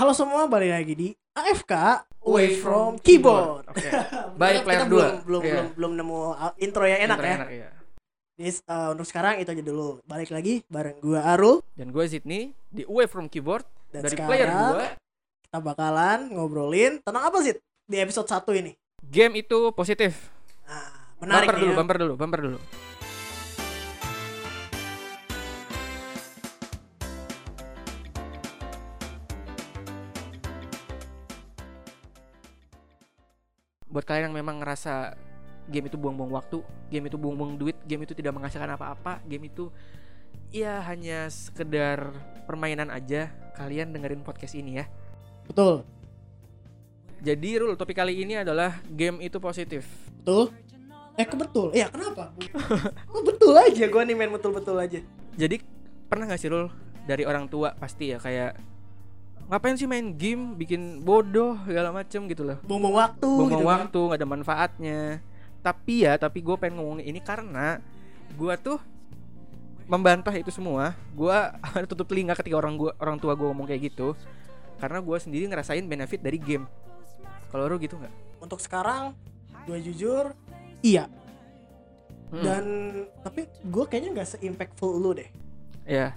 Halo semua, balik lagi di AFK Away from Keyboard. Oke. Bener, By kita player belum dua. belum Iya. belum belum nemu uh, intro yang enak Intro ya. iya. Jadi uh, untuk sekarang itu aja dulu. Balik lagi bareng gua Arul Dan gue Zidni di Away from Keyboard dan dari sekarang player 2. kita bakalan ngobrolin tentang apa sih di episode 1 ini. Game itu positif. Nah, menarik bumper nih dulu, ya. bumper dulu, bumper dulu. Buat kalian yang memang ngerasa game itu buang-buang waktu, game itu buang-buang duit, game itu tidak menghasilkan apa-apa, game itu ya hanya sekedar permainan aja, kalian dengerin podcast ini ya. Betul. Jadi Rul, topik kali ini adalah game itu positif. Betul. Eh, kok betul? Iya, kenapa? oh, betul aja gua nih main betul-betul aja. Jadi pernah gak sih Rul dari orang tua pasti ya kayak ngapain sih main game? Bikin bodoh segala macem gitu loh. Buang-buang waktu buang gitu kan. waktu nggak ada manfaatnya. Tapi ya tapi gue pengen ngomongin ini karena gue tuh membantah itu semua. Gue tutup telinga ketika orang gua orang tua gue ngomong kayak gitu. Karena gue sendiri ngerasain benefit dari game. Kalau lu gitu nggak? Untuk sekarang gue jujur iya. Hmm. dan tapi gue kayaknya nggak se-impactful lu deh. Ya,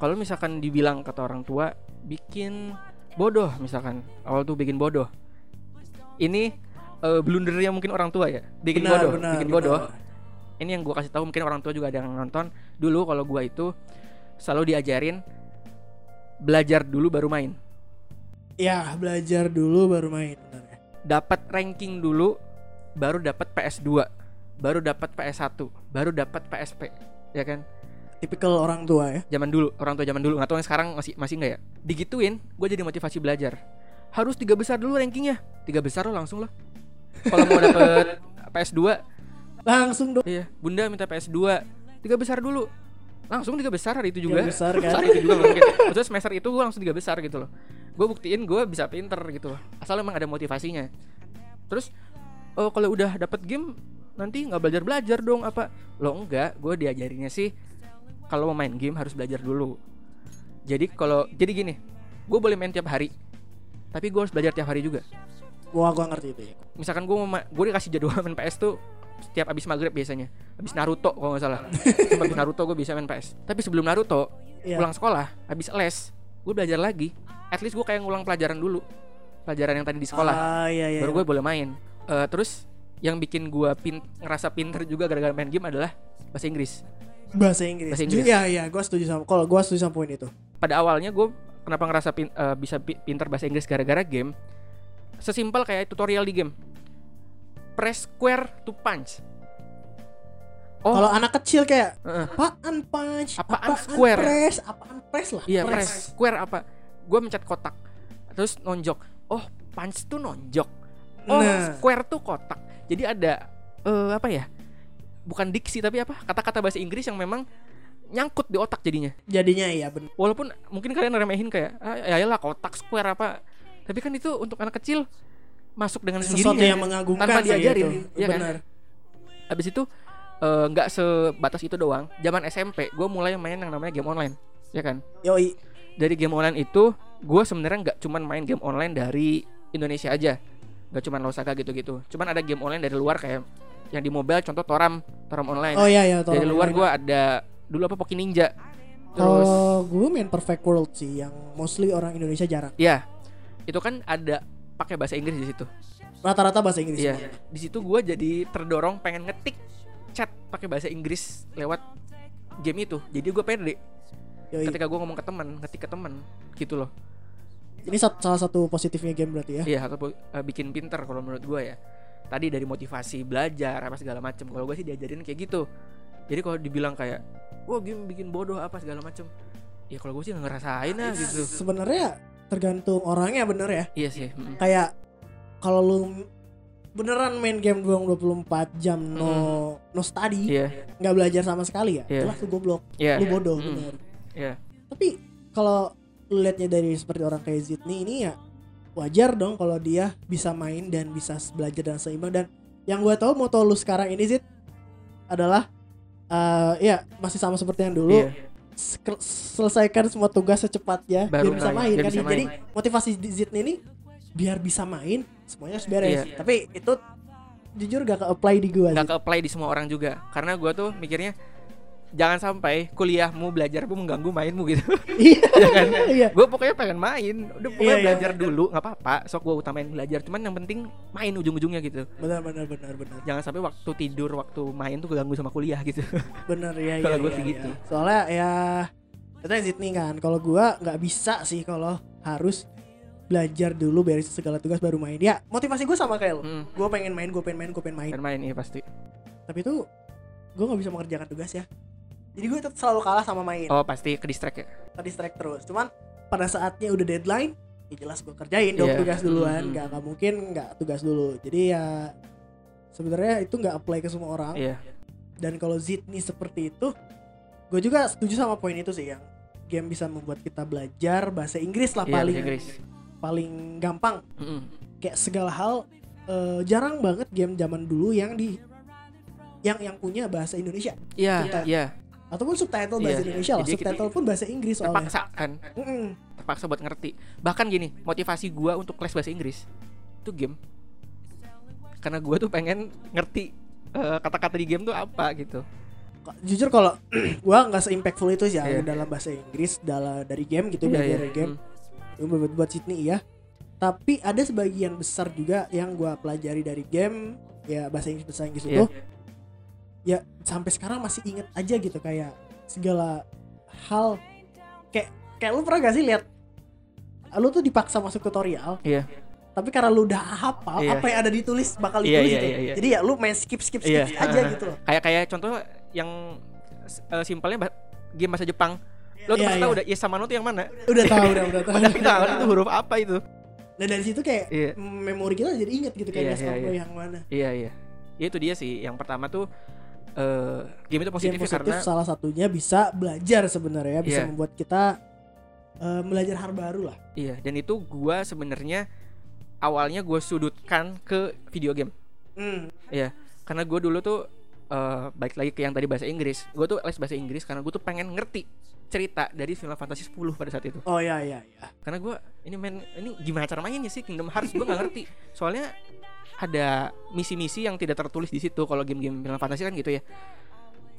kalau misalkan dibilang kata orang tua bikin bodoh misalkan awal tuh bikin bodoh. Ini eh, blundernya mungkin orang tua ya, bikin Benar, bodoh, benar, bikin benar. bodoh. Ini yang gua kasih tahu mungkin orang tua juga ada yang nonton. Dulu kalau gua itu selalu diajarin belajar dulu baru main. Ya, belajar dulu baru main benar ya. Dapat ranking dulu baru dapat PS2, baru dapat PS1, baru dapat PSP, ya kan? Tipikal orang tua ya. zaman dulu orang tua zaman dulu. Nggak tahu yang sekarang masih masih nggak ya? Digituin gue jadi motivasi belajar. Harus tiga besar dulu rankingnya. Tiga besar lo langsung lo kalau mau dapet PS2 Langsung dong. iya bunda minta PS2 tiga besar dulu. Langsung tiga besar hari itu juga. Tiga besar kan. Saat itu juga mungkin. Maksudnya semester itu gue langsung tiga besar gitu loh. Gue buktiin gue bisa pinter gitu loh. Asal emang ada motivasinya. Terus oh kalau udah dapet game nanti nggak belajar belajar dong apa? Lo enggak gue diajarinnya sih kalau mau main game harus belajar dulu. Jadi kalau jadi gini gue boleh main tiap hari tapi gue harus belajar tiap hari juga. Wah, gua ngerti itu ya. misalkan gue mau gue dikasih jadwal main PS tuh setiap abis maghrib biasanya. Abis Naruto kalau nggak salah. Cuma abis Naruto gue bisa main PS tapi sebelum Naruto Iya. pulang sekolah abis les gue belajar lagi. At least gue kayak ngulang pelajaran dulu. Pelajaran yang tadi di sekolah. Ah, iya iya. baru gue boleh main. Eh, terus yang bikin gue pin ngerasa pinter juga gara-gara main game adalah bahasa Inggris bahasa Inggris. Bahasa Inggris. Iya iya, gua setuju sama kalau gua setuju sama poin itu. pada awalnya gue kenapa ngerasa pin- eh, bisa pi- pinter bahasa Inggris gara-gara game sesimpel kayak tutorial di game press square to punch Oh. Kalau anak kecil kayak Heeh. apaan punch, Apaan square? press, apaan press lah. Iya press square apa? Gue mencet kotak, terus nonjok. Oh punch tuh nonjok. Oh Nah. square tuh kotak. Jadi ada eh apa ya? Bukan diksi tapi apa? Kata-kata bahasa Inggris yang memang nyangkut di otak jadinya. Jadinya iya benar. Walaupun mungkin kalian remehin kayak ah, ya lah kotak square apa. Tapi kan itu untuk anak kecil masuk dengan Sesuatu sendirinya. yang mengagumkan tanpa diajarin, itu. iya kan? benar. Habis itu eh, nggak sebatas itu doang. Zaman SMP gue mulai main yang namanya game online, ya kan? Yoi. dari game online itu gue sebenarnya nggak cuman main game online dari Indonesia aja nggak cuman Losaga gitu-gitu cuman ada game online dari luar kayak yang di mobile contoh Toram Toram online Oh iya iya dari tolong luar gue ada dulu apa Poki Ninja terus Kalau gue main Perfect World sih yang mostly orang Indonesia jarang. ya itu kan ada pakai bahasa Inggris di situ Rata-rata bahasa Inggris. Iya. semua. di situ gue jadi terdorong pengen ngetik chat pakai bahasa Inggris lewat game itu jadi gue pede Yoi. ketika gue ngomong ke teman ngetik ke teman gitu loh Ini salah satu positifnya game berarti ya. Iya, atau eh, bikin pinter kalau menurut gue ya. Tadi dari motivasi belajar apa segala macem. Kalau gue sih diajarin kayak gitu. Jadi kalau dibilang kayak, wah game bikin bodoh apa segala macem. Ya kalau gue sih nggak ngerasain lah gitu. Sebenarnya tergantung orangnya bener ya. Iya sih. mm. Kayak kalau lu beneran main game doang 24 jam no no study, Iya, nggak belajar sama sekali ya. Iya. Itulah lu goblok, iya. lu bodoh Mm. bener. Iya. Tapi kalau lu liatnya dari seperti orang kayak Zidni ini ya wajar dong kalau dia bisa main dan bisa belajar dan seimbang dan yang gue tahu moto lu sekarang ini Zid adalah eh ya masih sama seperti yang dulu Iya. sek- selesaikan semua tugas secepatnya Baru biar bisa main, main biar kan bisa jadi main. motivasi Zidane ini biar bisa main semuanya harus beres Iya. tapi itu jujur gak ke apply di nggak sih ke apply di semua orang juga karena gua tuh mikirnya jangan sampai kuliahmu belajarmu mengganggu mainmu gitu. Iya. Ya kan? Iya. Gue pokoknya pengen main. Udah pokoknya Iya, iya, belajar iya. dulu nggak apa-apa. Sok gue utamain belajar. Cuman yang penting main ujung-ujungnya gitu. Benar benar benar benar. Jangan sampai waktu tidur waktu main tuh keganggu sama kuliah gitu. Benar ya Kalau ya, gua ya, sih ya. gitu. soalnya ya yang Zidane kan kalau gua nggak bisa sih kalau harus belajar dulu beres segala tugas baru main. Ya motivasi gue sama kayak lo. Hmm, gue pengen main gue pengen main gue pengen main. Pengen main iya pasti. Tapi itu gue nggak bisa mengerjakan tugas ya jadi gue tetap selalu kalah sama main. Oh pasti ke distract ya? Ke distract terus. Cuman pada saatnya udah deadline ya jelas gue kerjain dong Iya. tugas duluan. Mhm. nggak nggak mungkin nggak tugas dulu. Jadi ya sebenarnya itu nggak apply ke semua orang. Iya. Dan kalau Zidane seperti itu gue juga setuju sama poin itu sih yang game bisa membuat kita belajar bahasa Inggris lah iya paling Inggris. paling gampang. Mm-mm. kayak segala hal eh, jarang banget game zaman dulu yang di yang yang punya bahasa Indonesia. Iya Kita- iya ataupun subtitle bahasa Iya. Indonesia lah Jadi kita- subtitle pun bahasa Inggris soalnya terpaksa kan Mm-mm. terpaksa buat ngerti bahkan gini motivasi gua untuk les bahasa Inggris itu game karena gua tuh pengen ngerti eh, kata-kata di game tuh apa gitu jujur kalau gua nggak se-impactful itu sih ya Iya. dalam bahasa Inggris dalam dari game gitu Iya, belajar iya. dari game Hmm. buat, buat Sydney ya tapi ada sebagian besar juga yang gua pelajari dari game ya bahasa Inggris bahasa Inggris Iya. itu ya sampai sekarang masih inget aja gitu kayak segala hal kayak kayak lu pernah gak sih lihat lu tuh dipaksa masuk tutorial Iya. tapi karena lu udah hafal Iya. apa yang ada ditulis bakal Iya, ditulis iya, gitu iya, iya. jadi ya lu main skip skip skip Iya. aja gitu loh kayak kayak contoh yang eh, simpelnya bah- game bahasa Jepang lo tuh pasti tahu udah yes sama no tuh yang mana udah tahu udah udah tahu nggak ngerti itu huruf apa itu Nah dari situ kayak Iya. memori kita jadi inget gitu kayak iya, no iya. yang mana. iya iya Ya, itu dia sih yang pertama tuh eh game itu positif, Game ya positif karena salah satunya bisa belajar sebenarnya bisa Iya. membuat kita eh, belajar hal baru lah. iya dan itu gua sebenarnya awalnya gue sudutkan ke video game Hmm. Iya, karena gue dulu tuh eh balik lagi ke yang tadi bahasa Inggris. Gue tuh les bahasa Inggris karena gue tuh pengen ngerti cerita dari Final Fantasy 10 pada saat itu. Oh iya iya iya. Karena gue ini main ini gimana cara mainnya sih Kingdom Hearts gue nggak ngerti. Soalnya ada misi-misi yang tidak tertulis di situ kalau game-game Final Fantasy kan gitu ya.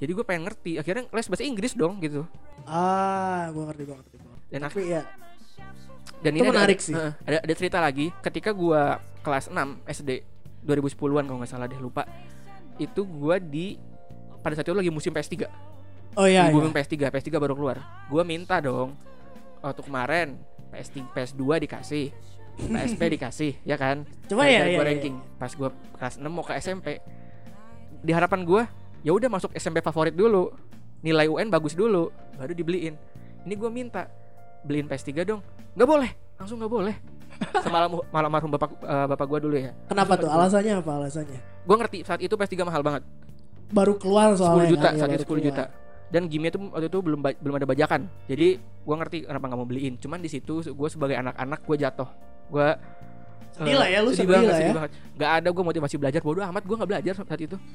Jadi gue pengen ngerti. Akhirnya les bahasa Inggris dong gitu. Ah, gua ngerti gua ngerti. gua ngerti. Dan Tapi ya dan Itu ini menarik ada, sih. eh, ada ada cerita lagi ketika gua kelas 6 SD 2010-an kalau nggak salah deh lupa. Itu gua di pada saat itu lagi musim PS3. oh iya lagi iya. booming PS3, PS3 baru keluar. Gua minta dong waktu kemarin PS3, PS2 dikasih. PSP dikasih, ya kan? Cuma Gara-gara ya, gua iya, ranking. Pas gua kelas 6 mau ke SMP. Di harapan gua, ya udah masuk SMP favorit dulu. Nilai UN bagus dulu, baru dibeliin. Ini gua minta beliin PS3 dong. nggak boleh, langsung nggak boleh. Semalam malam marhum bapak eh, bapak gua dulu ya. Kenapa tuh? Langsung Alasannya apa alasannya? Gua ngerti saat itu PS3 mahal banget. Baru keluar 10 soalnya juta kan, ya, saat itu baru 10 keluar. juta dan game-nya tuh waktu itu belum belum ada bajakan jadi gua ngerti kenapa nggak mau beliin cuman di situ gue sebagai anak-anak gue jatuh gue Sedih lah ya, lu sedih banget, lah sedih ya. banget nggak ada gue motivasi belajar bodoh amat gue nggak belajar saat itu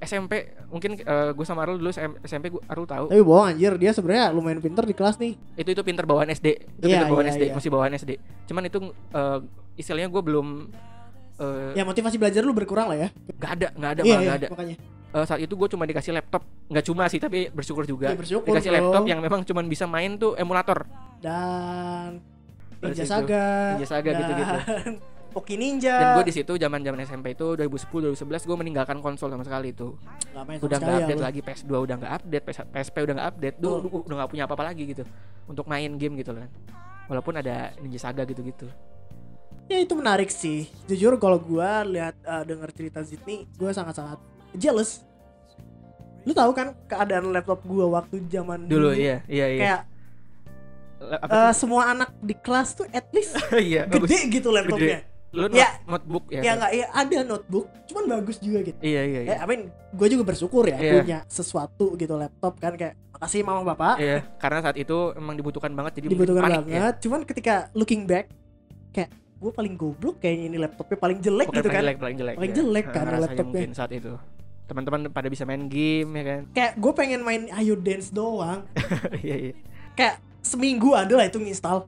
SMP mungkin gue sama Arul dulu SM SMP gue Arul tahu Tapi bohong anjir, dia sebenarnya lumayan pinter di kelas nih. itu itu pinter bawaan SD itu Iya, pinter bawaan iya, SD iya. masih bawaan SD cuman itu eh, istilahnya gue belum eh, Ya motivasi belajar lu berkurang lah ya. nggak ada nggak ada iya, malah iya, nggak ada makanya. Eh, saat itu gue cuma dikasih laptop nggak cuma sih tapi bersyukur juga Ya, bersyukur, dikasih bro. laptop yang memang cuma bisa main tuh emulator Dan Ninja. Saga. Ninja Saga gitu-gitu. Poki Ninja. dan gue di situ zaman zaman SMP itu 2010 2011 gue meninggalkan konsol sama sekali itu main sama udah nggak ya update lu. lagi PS2 udah nggak update PS, PSP udah nggak update Duh, Betul. duh, udah nggak punya apa-apa lagi gitu untuk main game gitu loh kan walaupun ada Ninja Saga gitu-gitu Ya itu menarik sih. Jujur kalau gua lihat eh, denger cerita Zidni, gua sangat-sangat jealous. Lu tahu kan keadaan laptop gua waktu zaman dulu iya iya iya Kayak Eh, semua anak di kelas tuh at least iya bagus. gede gitu laptopnya. lu not- Ya. notebook ya, Ya kan? nggak ya ada notebook, cuman bagus juga gitu. iya iya iya Ya, I mean, gue juga bersyukur ya Iya. punya sesuatu gitu laptop kan kayak makasih mama bapak Iya, karena saat itu emang dibutuhkan banget jadi dibutuhkan panik ya. banget. Cuman ketika looking back kayak gue paling goblok kayaknya ini laptopnya paling jelek Bukan gitu paling kan. jelek, paling jelek. Paling ya. jelek kan Rasanya laptopnya. mungkin saat itu. teman-teman pada bisa main game ya kan kayak gue pengen main Ayo Dance doang iya iya kayak seminggu ada lah itu nginstal.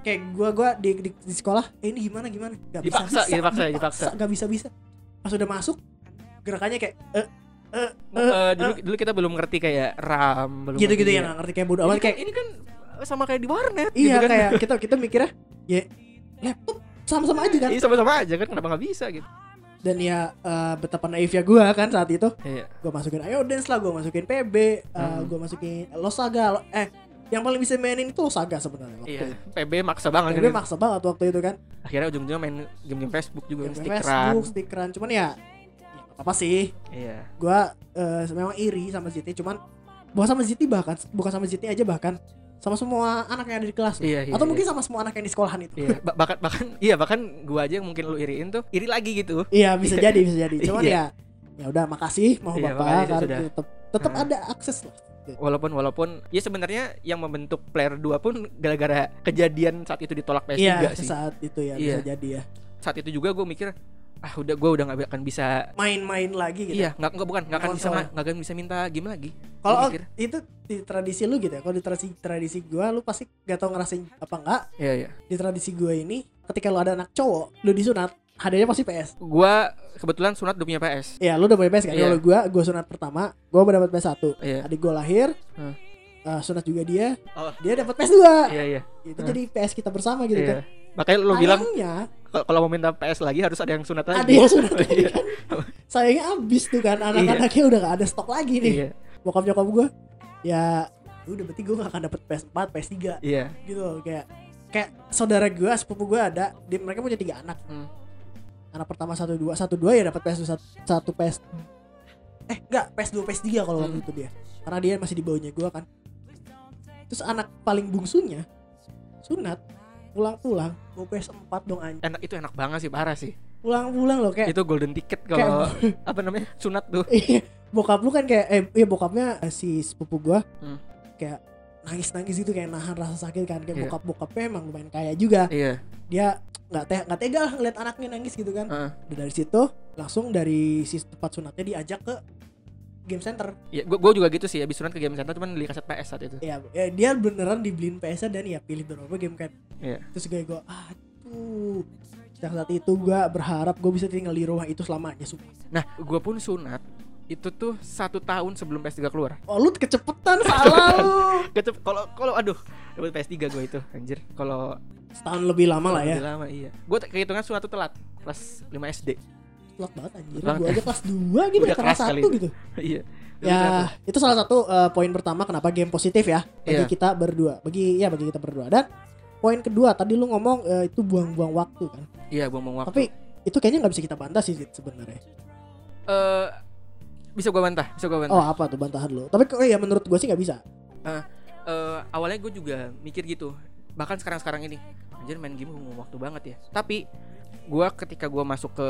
Kayak gue gua di, di, di sekolah eh, ini gimana gimana? Gak Dipaksa, bisa, dipaksa, dipaksa. gak bisa bisa. Pas udah masuk gerakannya kayak eh eh Eh, dulu dulu kita belum ngerti kayak RAM belum gitu gitu ngerti ya nggak ngerti kayak bodo ini amat kayak ini kan sama kayak di warnet iya gitu kan. kayak kita kita mikirnya ya laptop sama-sama aja kan? Iya sama-sama aja kan kenapa nggak bisa gitu. Dan ya eh, betapa naifnya gue kan saat itu. Iya. Gue masukin Ayo Dance lah gue masukin PB Hmm. gue masukin Losaga lo- eh yang paling bisa mainin itu Losaga sebenarnya waktu iya itu. PB maksa banget PB kan maksa banget waktu itu kan akhirnya ujung-ujungnya main game-game Facebook juga Game stikeran Facebook stikeran cuman ya ya apa sih iya gue eh, memang iri sama Ziti cuman bukan sama Ziti bahkan bukan sama Ziti aja bahkan sama semua anak yang ada di kelas. Iya, iya, atau iya. mungkin sama semua anak yang di sekolahan itu iya Ba- bahkan bahkan iya bahkan gua aja yang mungkin lu iriin tuh iri lagi gitu Iya bisa jadi bisa jadi. Cuman Iya. ya ya udah makasih mau Iya, bapak karena tetap tetap Nah. ada akses lah. Walaupun walaupun ya sebenarnya yang membentuk player 2 pun gara-gara kejadian saat itu ditolak PS3 Iya sih saat itu ya Iya. bisa jadi ya. saat itu juga gue mikir ah udah gue udah nggak akan bisa Main-main lagi gitu. iya nggak nggak bukan nggak akan bisa Konsol. ma- nggak akan bisa minta game lagi Kalau oh, itu di tradisi lu gitu ya. Kalau di tradisi tradisi gua lu pasti gak tau ngerasain apa enggak. iya iya Di tradisi gua ini ketika lu ada anak cowok, lu disunat, hadiahnya pasti PS. gue kebetulan sunat udah punya PS Iya, lu udah punya PS kan? Iya. Kalau gua gua sunat pertama, gua dapat PS1. iya Adik gua lahir, Hmm. eh, sunat juga dia, oh dia dapat PS2. iya iya Itu Hmm. jadi PS kita bersama gitu kan. iya makanya lu bilang Sayangnya, kalau- kalau mau minta PS lagi harus ada yang sunat lagi ada yang sunat lagi Iya. kan. Sayangnya abis tuh kan anak-anaknya udah gak ada stok lagi nih. iya Bokap nyokap gue ya udah berarti gue gak akan dapet PS4, PS3 iya gitu loh kayak kayak saudara gue sepupu gue ada dia, mereka punya tiga anak Hmm. Anak pertama satu dua satu dua ya dapat PS satu, PS eh enggak PS dua PS tiga kalau waktu itu dia. Karena dia masih di bawahnya gue kan. Terus anak paling bungsunya sunat pulang-pulang mau PS4 dong anjing enak itu enak banget sih parah sih. Pulang-pulang loh kayak itu golden ticket kalau apa namanya sunat tuh. Iya, bokap lu kan kayak eh iya bokapnya eh, si sepupu gua Hmm. kayak nangis-nangis gitu kayak nahan rasa sakit kan. Kayak Iya. bokap bokapnya emang lumayan kaya juga. Iya. Dia nggak teh nggak tega lah ngeliat anaknya nangis gitu kan Heeh. Dan dari situ langsung dari si tempat sunatnya diajak ke game center Iya, gua, gua juga gitu sih habis sunat ke game center cuman beli kaset PS saat itu. ya, ya dia beneran dibeliin PS dan ya pilih beberapa game kan Iya. terus gue gue aduh sejak saat itu gua berharap gue bisa tinggal di rumah itu selamanya sumpah Nah, gua pun sunat itu tuh satu tahun sebelum PS3 keluar. oh lu kecepetan salah lu Kecep kalau kalau aduh dapat PS3 gua itu anjir. Kalau setahun lebih lama lah ya lebih lama iya. Gua t- kehitungan sunat tuh telat kelas 5 SD. telat banget anjir gue aja kelas 2 gitu Udah kelas keras kali 1 itu. gitu iya. ya itu salah satu eh, poin pertama kenapa game positif ya bagi Iya. kita berdua bagi ya bagi kita berdua dan poin kedua tadi lu ngomong eh, itu buang-buang waktu kan Iya, buang-buang waktu. tapi itu kayaknya nggak bisa kita bantah sih sebenarnya eh bisa gua bantah, bisa gua bantah. oh apa tuh bantahan lu tapi kok ya menurut gue sih nggak bisa Eh, awalnya gue juga mikir gitu bahkan sekarang-sekarang ini. Anjir main game buang waktu banget ya. Tapi gue ketika gue masuk ke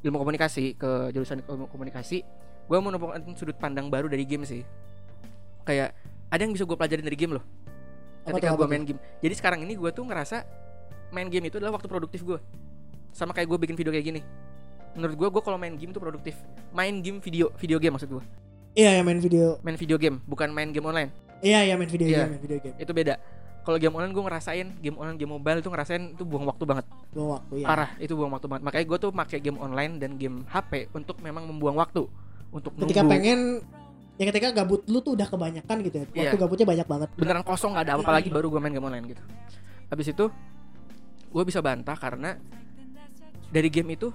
ilmu komunikasi ke jurusan ilmu komunikasi gue menemukan sudut pandang baru dari game sih. Kayak ada yang bisa gue pelajarin dari game loh. Ketika gue main game. Jadi sekarang ini gue tuh ngerasa main game itu adalah waktu produktif gue sama kayak gue bikin video kayak gini. Menurut gue gue kalau main game tuh produktif. Main game video video game maksud gue iya ya main video. Main video game bukan main game online. Iya ya main video Iya. game main video game. Itu beda kalau game online gue ngerasain game online game mobile itu ngerasain itu buang waktu banget. Buang waktu ya parah itu buang waktu banget. Makanya gue tuh pakai game online dan game HP untuk memang membuang waktu. Untuk ketika nunggu. pengen ya ketika gabut lu tuh udah kebanyakan gitu ya. Waktu Iya. gabutnya banyak banget. Beneran kosong nggak ada apa-apa lagi baru gue main game online gitu. Habis itu gue bisa bantah karena dari game itu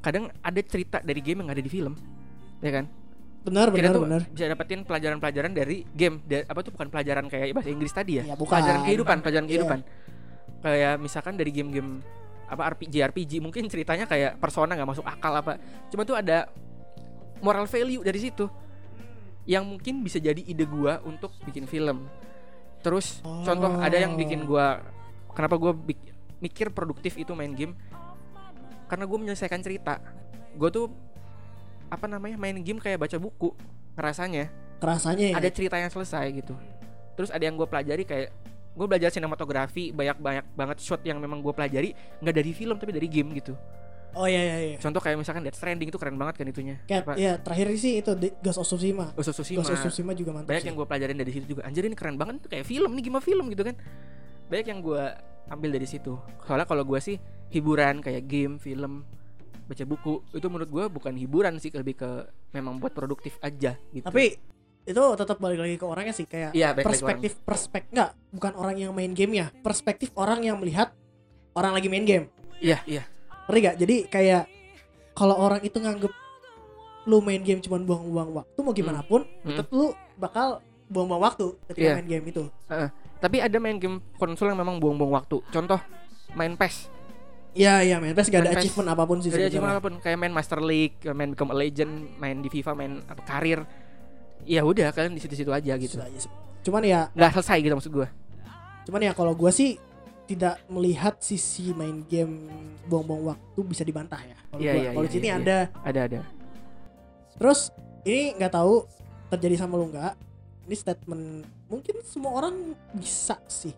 kadang ada cerita dari game yang nggak ada di film ya kan benar kita benar tuh benar. bisa dapetin pelajaran-pelajaran dari game Da- apa tuh bukan pelajaran kayak bahasa Inggris tadi ya? Iya, bukan. pelajaran kehidupan pelajaran Iya. kehidupan. Kayak misalkan dari game-game apa RPG RPG mungkin ceritanya kayak persona nggak masuk akal apa. Cuma tuh ada moral value dari situ. Yang mungkin bisa jadi ide gua untuk bikin film. Terus contoh ada yang bikin gua kenapa gua mikir produktif itu main game? Karena gue menyelesaikan cerita. Gue tuh apa namanya main game kayak baca buku rasanya kerasanya ya ada cerita yang selesai gitu terus ada yang gue pelajari kayak gue belajar sinematografi banyak banyak banget shot yang memang gue pelajari nggak dari film tapi dari game gitu Oh iya iya iya. Contoh kayak misalkan Death Stranding itu keren banget kan itunya. Kayak Apa? ya terakhir sih itu The Ghost of Tsushima. Ghost of Tsushima. Ghost of Tsushima juga mantap Banyak sih. yang gue pelajarin dari situ juga. Anjir ini keren banget itu kayak film nih gimana film gitu kan. Banyak yang gue ambil dari situ. Soalnya kalau gue sih hiburan kayak game, film, baca buku. Itu menurut gue bukan hiburan sih lebih ke memang buat produktif aja gitu. Tapi itu tetap balik lagi ke orangnya sih kayak balik lagi ke perspektif perspektif enggak bukan orang yang main game ya perspektif orang yang melihat orang lagi main game. Iya iya. Ngerti gak jadi kayak kalau orang itu nganggep lu main game cuma buang-buang waktu mau gimana pun Hmm. tetap lu bakal buang-buang waktu ketika Iya. main game itu. Tapi ada main game konsol yang memang buang-buang waktu. Contoh main PES Iya iya main PES gak ada Main PES. achievement apa pun sih Jadi sebenarnya. cuma apa pun kayak main Master League, main Become a Legend, main di FIFA, main apa karir. Ya udah kalian di situ-situ aja gitu. Cuman ya Nggak selesai gitu maksud gua. cuman ya kalau gua sih tidak melihat sisi main game buang-buang waktu bisa dibantah ya. Kalau Iya, iya, kalau iya, sini iya, ada Ada ada. Terus ini nggak tahu terjadi sama lu nggak? Ini statement mungkin semua orang bisa sih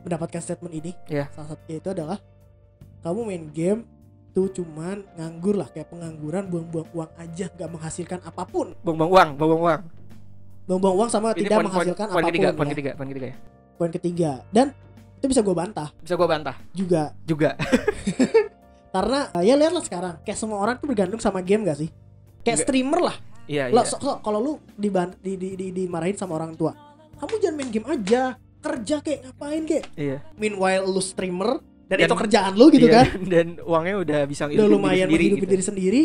mendapatkan statement ini. Iya. Salah satunya itu adalah kamu main game tuh cuman nganggur lah kayak pengangguran buang-buang uang aja nggak menghasilkan apa pun. Buang-buang uang, buang-buang uang. Buang-buang uang sama Ini tidak poin, poin, menghasilkan poin apa pun. ketiga, poin ya. ketiga, poin ketiga ya. Poin ketiga. Dan itu bisa gue bantah Bisa gua bantah juga juga. karena ya lihatlah sekarang kayak semua orang tuh bergantung sama game gak sih? Kayak Nggak. streamer lah. Iya, Lah, iya. so- so- kalau lu diban di, di, di, dimarahin sama orang tua, kamu jangan main game aja, kerja kayak ngapain kayak. Iya. Meanwhile lu streamer dan, Dan- itu kerjaan lu gitu Iya, kan, Dan uangnya udah bisa udah ngidupin lumayan diri menghidupi gitu. diri sendiri,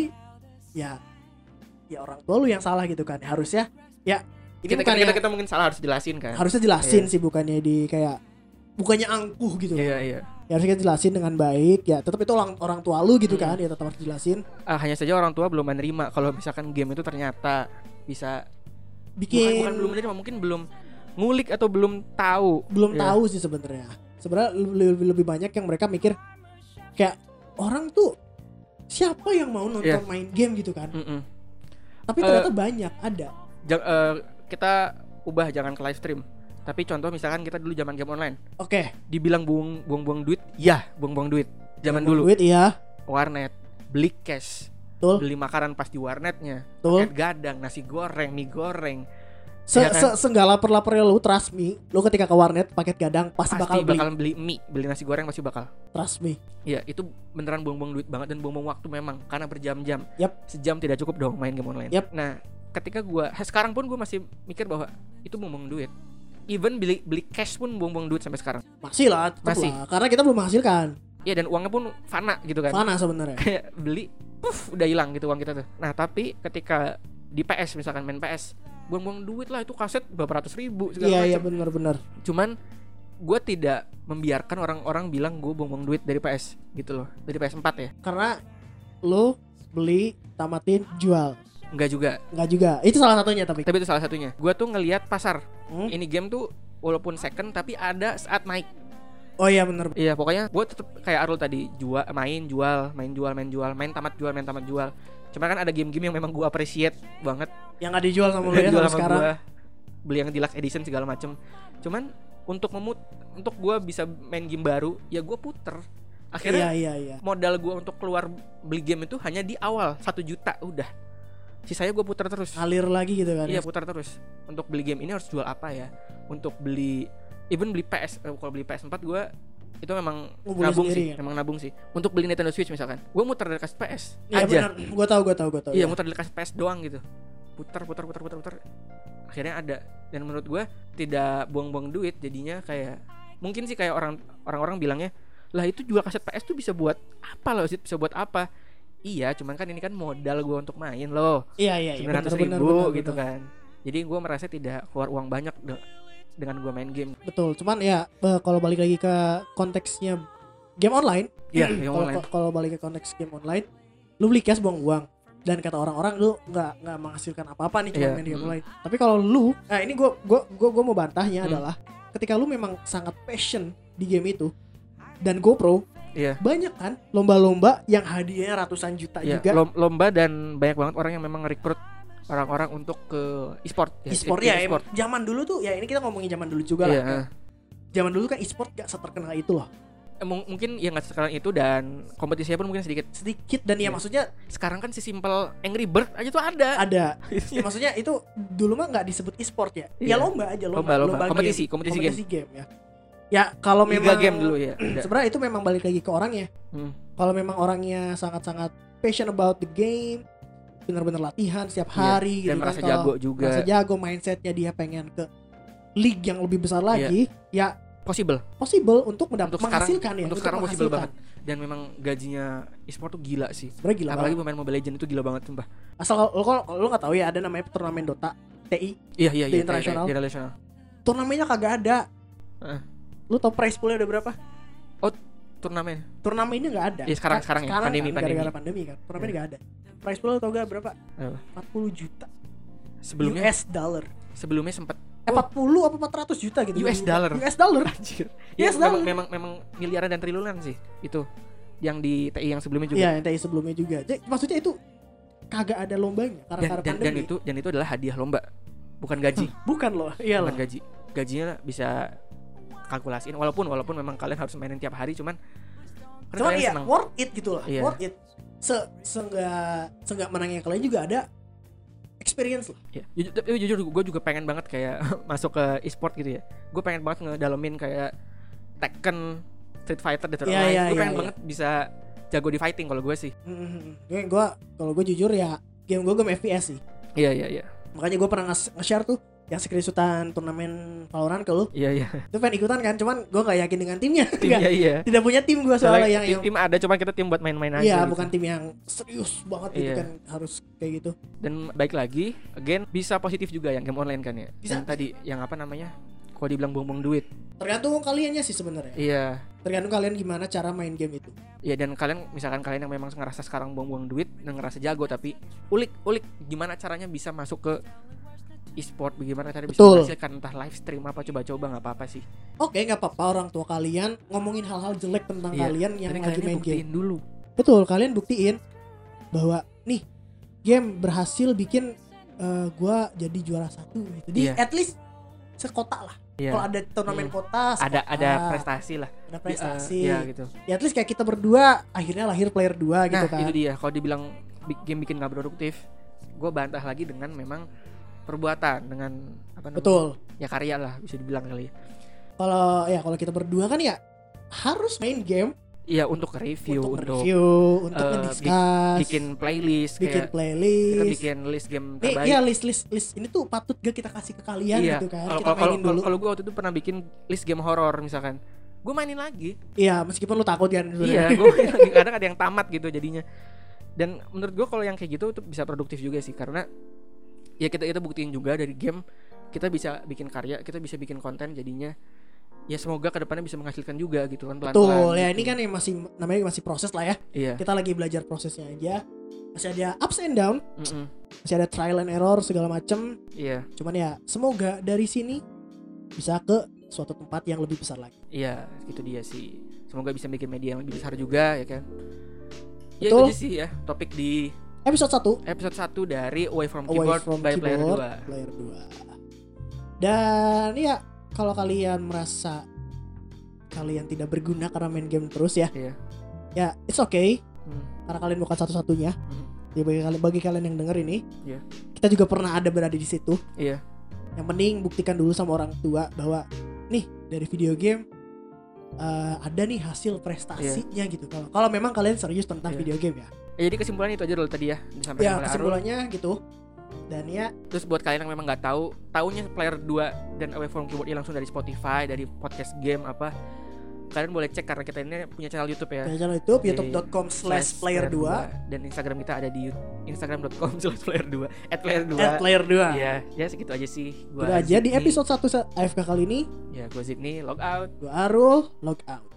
ya, ya orang tua lu yang salah gitu kan. Harusnya, ya ini Kita, kita, bukannya kita, kita mungkin salah harus jelasin kan. harusnya jelasin Iya. sih bukannya di kayak bukannya angkuh gitu. Iya, iya. Ya harusnya kita jelasin dengan baik. Ya tetap itu orang orang tua lu gitu Hmm. kan, ya tetap harus jelasin. Ah, hanya saja orang tua belum menerima kalau misalkan game itu ternyata bisa Bikin bukan, bukan belum menerima, mungkin belum ngulik atau belum tahu. belum Iya. tahu sih sebenarnya. Sebenarnya lebih, lebih banyak yang mereka mikir kayak orang tuh siapa yang mau nonton Iya. main game gitu kan. Mm-mm. Tapi Eh, ternyata banyak ada. Eh, kita ubah jangan ke live stream. Tapi contoh misalkan kita dulu zaman game online, Oke. dibilang buang buang-buang duit, ya buang-buang duit. Zaman dulu Duit iya, warnet, beli cash, betul, beli makanan pas di warnetnya, betul. gadang, nasi goreng, mie goreng, Se Iya kan? se seenggak lapar-laparnya lu trust me, lu ketika ke warnet paket gadang pasti, pasti bakal beli. bakal beli mie, beli nasi goreng pasti bakal. Trust me. Ya itu beneran buang-buang duit banget dan buang-buang waktu memang karena berjam-jam. Yap. Sejam tidak cukup dong main game online. Yap. Nah, ketika gua sekarang pun gua masih mikir bahwa itu buang-buang duit. Even beli beli cash pun buang-buang duit sampai sekarang. Masih lah, Masih. lah. Karena kita belum menghasilkan. Iya dan uangnya pun fana gitu kan. Mana sebenarnya? Kayak beli, puff udah hilang gitu uang kita tuh. Nah tapi ketika di PS misalkan main PS, buang-buang duit lah itu kaset berapa ratus ribu segala Iya iya macam. benar-benar. Cuman gue tidak membiarkan orang-orang bilang gue buang-buang duit dari PS gitu loh dari PS4 ya Karena lu beli, tamatin, jual. Enggak juga Enggak juga. Itu salah satunya tapi. tapi itu salah satunya gue tuh ngelihat pasar Hmm? ini game tuh walaupun second tapi ada saat naik Oh iya benar. iya pokoknya gue tetep kayak Arul tadi jual main jual main jual main jual main tamat jual main tamat jual cuma kan ada game-game yang memang gue appreciate banget. Yang nggak dijual sama lu ya sama sekarang. gua. Beli yang deluxe edition segala macem. Cuman untuk memut untuk gue bisa main game baru ya gue puter. Akhirnya Iya iya iya. modal gue untuk keluar beli game itu hanya di awal satu juta udah. Sisanya gue putar terus. Ngalir lagi gitu kan. iya putar terus. Untuk beli game ini harus jual apa ya? Untuk beli even beli PS eh, kalau beli PS4 gue itu memang Ngumpulin nabung sendiri sih ya? memang nabung sih untuk beli Nintendo Switch misalkan gue muter dari kasih PS Iya aja benar. Gua tahu gua tahu gua tahu. iya ya. muter dari kasih PS doang gitu putar putar putar putar putar akhirnya ada dan menurut gue tidak buang-buang duit jadinya kayak mungkin sih kayak orang orang-orang bilangnya lah itu jual kaset PS tuh bisa buat apa loh sih bisa buat apa iya cuman kan ini kan modal gue untuk main loh Iya iya iya. sembilan ratus benar, ribu benar, benar, gitu benar. kan jadi gue merasa tidak keluar uang banyak dengan gue main game Betul. Cuman ya eh, kalau balik lagi ke konteksnya game online. Iya, game kalau online. kalau balik ke konteks game online, lu beli cash buang uang. Dan kata orang-orang lu nggak nggak menghasilkan apa-apa nih cuma Iya, main game mm. online. Tapi kalau lu, nah ini gua gua gua, gua mau bantahnya Hmm. adalah ketika lu memang sangat passion di game itu dan GoPro iya banyak kan lomba-lomba yang hadiahnya ratusan juta Iya, juga. lom- lomba dan banyak banget orang yang memang rekrut orang-orang untuk ke e-sport E-sport e- ya, e-sport. em- zaman dulu tuh ya ini kita ngomongin zaman dulu juga Iya, lah. eh. Zaman dulu kan e-sport gak seterkenal itu loh. Eh, mung- mungkin ya nggak sekarang itu dan kompetisinya pun mungkin sedikit sedikit dan ya Iya. maksudnya sekarang kan si simple Angry Bird aja tuh ada ada ya, maksudnya itu dulu mah nggak disebut e-sport ya ya Iya. lomba aja lomba Lomba, lomba. Kompetisi, game. kompetisi game. ya ya kalau Liga memang game dulu ya sebenarnya itu memang balik lagi ke orangnya Hmm. kalau memang orangnya sangat-sangat passion about the game benar-benar latihan setiap Iya, hari dan gitu merasa kan. Jago juga. merasa jago mindsetnya dia pengen ke league yang lebih besar Iya. lagi ya possible. possible untuk mendapat Untuk sekarang- menghasilkan ya untuk sekarang possible banget. Dan memang gajinya e-sport tuh gila sih. Sebenarnya gila apalagi banget. pemain Mobile Legends itu gila banget sumpah. Asal kalau kalau lu nggak tahu ya ada namanya turnamen Dota TI iya iya iya internasional. internasional. Turnamennya kagak ada. Heeh. lu tau prize poolnya udah berapa? Turnamen. Turnamennya nggak ada. Iya, sekarang- Ka- sekarang ya, pandemi, kan, pandemi. gara-gara pandemi kan. Turnamen nggak ada prize pool tau gak berapa Apa? 40 juta sebelumnya US dollar sebelumnya sempat eh, 40 apa 400 juta gitu US dollar. US dollar anjir Yes, ya, memang, dollar. memang memang miliaran dan triliunan sih itu yang di TI yang sebelumnya juga Iya, yang tadi sebelumnya juga. Jadi maksudnya itu kagak ada lombanya karena dan, karena dan, dan pandemi. itu dan itu adalah hadiah lomba bukan gaji bukan loh. Iya loh. bukan gaji gajinya bisa kalkulasiin walaupun walaupun memang kalian harus mainin tiap hari cuman karena Cuman iya, senang. worth it gitu loh. Iya. Worth it. Se seenggak seenggak menangnya kalian juga ada experience lah. Ya, jujur, tapi jujur gue juga pengen banget kayak masuk ke e-sport gitu ya. Gue pengen banget ngedalamin kayak Tekken, Street Fighter, Dead or Iya, Alive. iya, gue iya, pengen iya. banget bisa jago di fighting kalau gue sih. Hmm, gue gua kalau gue jujur ya game gue game FPS sih. Iya iya iya. Makanya gue pernah nge- nge-share tuh yang screenshotan turnamen Valorant ke lu. Iya iya. Itu pengen ikutan kan, cuman gue gak yakin dengan timnya. Tim iya iya. Tidak punya tim gue soalnya yang, tim, yang tim ada cuman kita tim buat main-main aja. Iya, gitu. bukan tim yang serius banget gitu Iya. kan harus kayak gitu. Dan baik lagi, again bisa positif juga yang game online kan ya. Bisa. Yang tadi yang apa namanya? Kalau dibilang buang-buang duit. Tergantung kaliannya sih sebenarnya. Iya. Tergantung kalian gimana cara main game itu. Iya dan kalian misalkan kalian yang memang ngerasa sekarang buang-buang duit dan ngerasa jago tapi ulik ulik gimana caranya bisa masuk ke e-sport bagaimana caranya bisa Betul. menghasilkan entah live stream apa coba-coba nggak apa-apa sih Oke, nggak apa-apa orang tua kalian ngomongin hal-hal jelek tentang Iya, kalian yang Tapi lagi kalian main buktiin game. dulu Betul, kalian buktiin bahwa nih game berhasil bikin eh, gua jadi juara satu gitu. Di Iya. at least sekota lah. Iya. Kalau ada turnamen Hmm. kota, ada sekota, ada prestasi lah ada prestasi. eh, Iya gitu Ya at least kayak kita berdua akhirnya lahir player 2 gitu nah kan. itu dia kalau dibilang bi- game bikin nggak produktif gue bantah lagi dengan memang perbuatan dengan apa namanya Betul. ya karya lah bisa dibilang kali ya. Kalau ya kalau kita berdua kan ya harus main game iya untuk review untuk, untuk, review, untuk ngediscuss, bikin playlist bikin kayak playlist. kita bikin list game terbaik iya list list list ini tuh patut gak kita kasih ke kalian iya gitu kan. kalau kita kalau mainin dulu. kalau gue waktu itu pernah bikin list game horor misalkan gue mainin lagi Iya, meskipun lu takut kan iya gue kadang ada yang tamat gitu jadinya dan menurut gue kalau yang kayak gitu itu bisa produktif juga sih karena ya kita kita buktiin juga dari game kita bisa bikin karya kita bisa bikin konten jadinya ya semoga ke depannya bisa menghasilkan juga gitu kan pelan-pelan Betul, ya gitu. ini kan yang masih namanya masih proses lah ya. iya Kita lagi belajar prosesnya aja. Masih ada ups and down, mm-mm. masih ada trial and error segala macem iya Cuman ya semoga dari sini bisa ke suatu tempat yang lebih besar lagi. iya itu dia sih semoga bisa bikin media yang lebih besar juga ya kan ya Betul. itu aja sih ya topik di Episode 1 episode 1 dari Away from Away Keyboard from by Player Keyboard 2 Player 2. Dan ya kalau kalian merasa kalian tidak berguna karena main game terus ya, Iya. ya it's okay Hmm. karena kalian bukan satu-satunya. Hmm. Ya bagi kalian bagi kalian yang denger ini, Iya. kita juga pernah ada berada di situ. Iya. Yang penting buktikan dulu sama orang tua bahwa nih dari video game eh, ada nih hasil prestasinya gitu. Kalau kalau memang kalian serius tentang Iya. video game ya. Ya, jadi kesimpulannya itu aja dulu tadi ya disampaikan Ya oleh Arul. kesimpulannya gitu. Dan ya Terus buat kalian yang memang nggak tahu, taunya Player 2 dan Away from Keyboard ini langsung dari Spotify, dari podcast game apa. Kalian boleh cek karena kita ini punya channel YouTube ya. punya channel YouTube youtube.com slash player 2 dan Instagram kita ada di instagram.com slash player 2 at player 2 at player 2 Iya, ya segitu aja sih. Gua Udah aja di episode 1 AFK kali ini Ya, gue Zidni log out. Gue Arul log out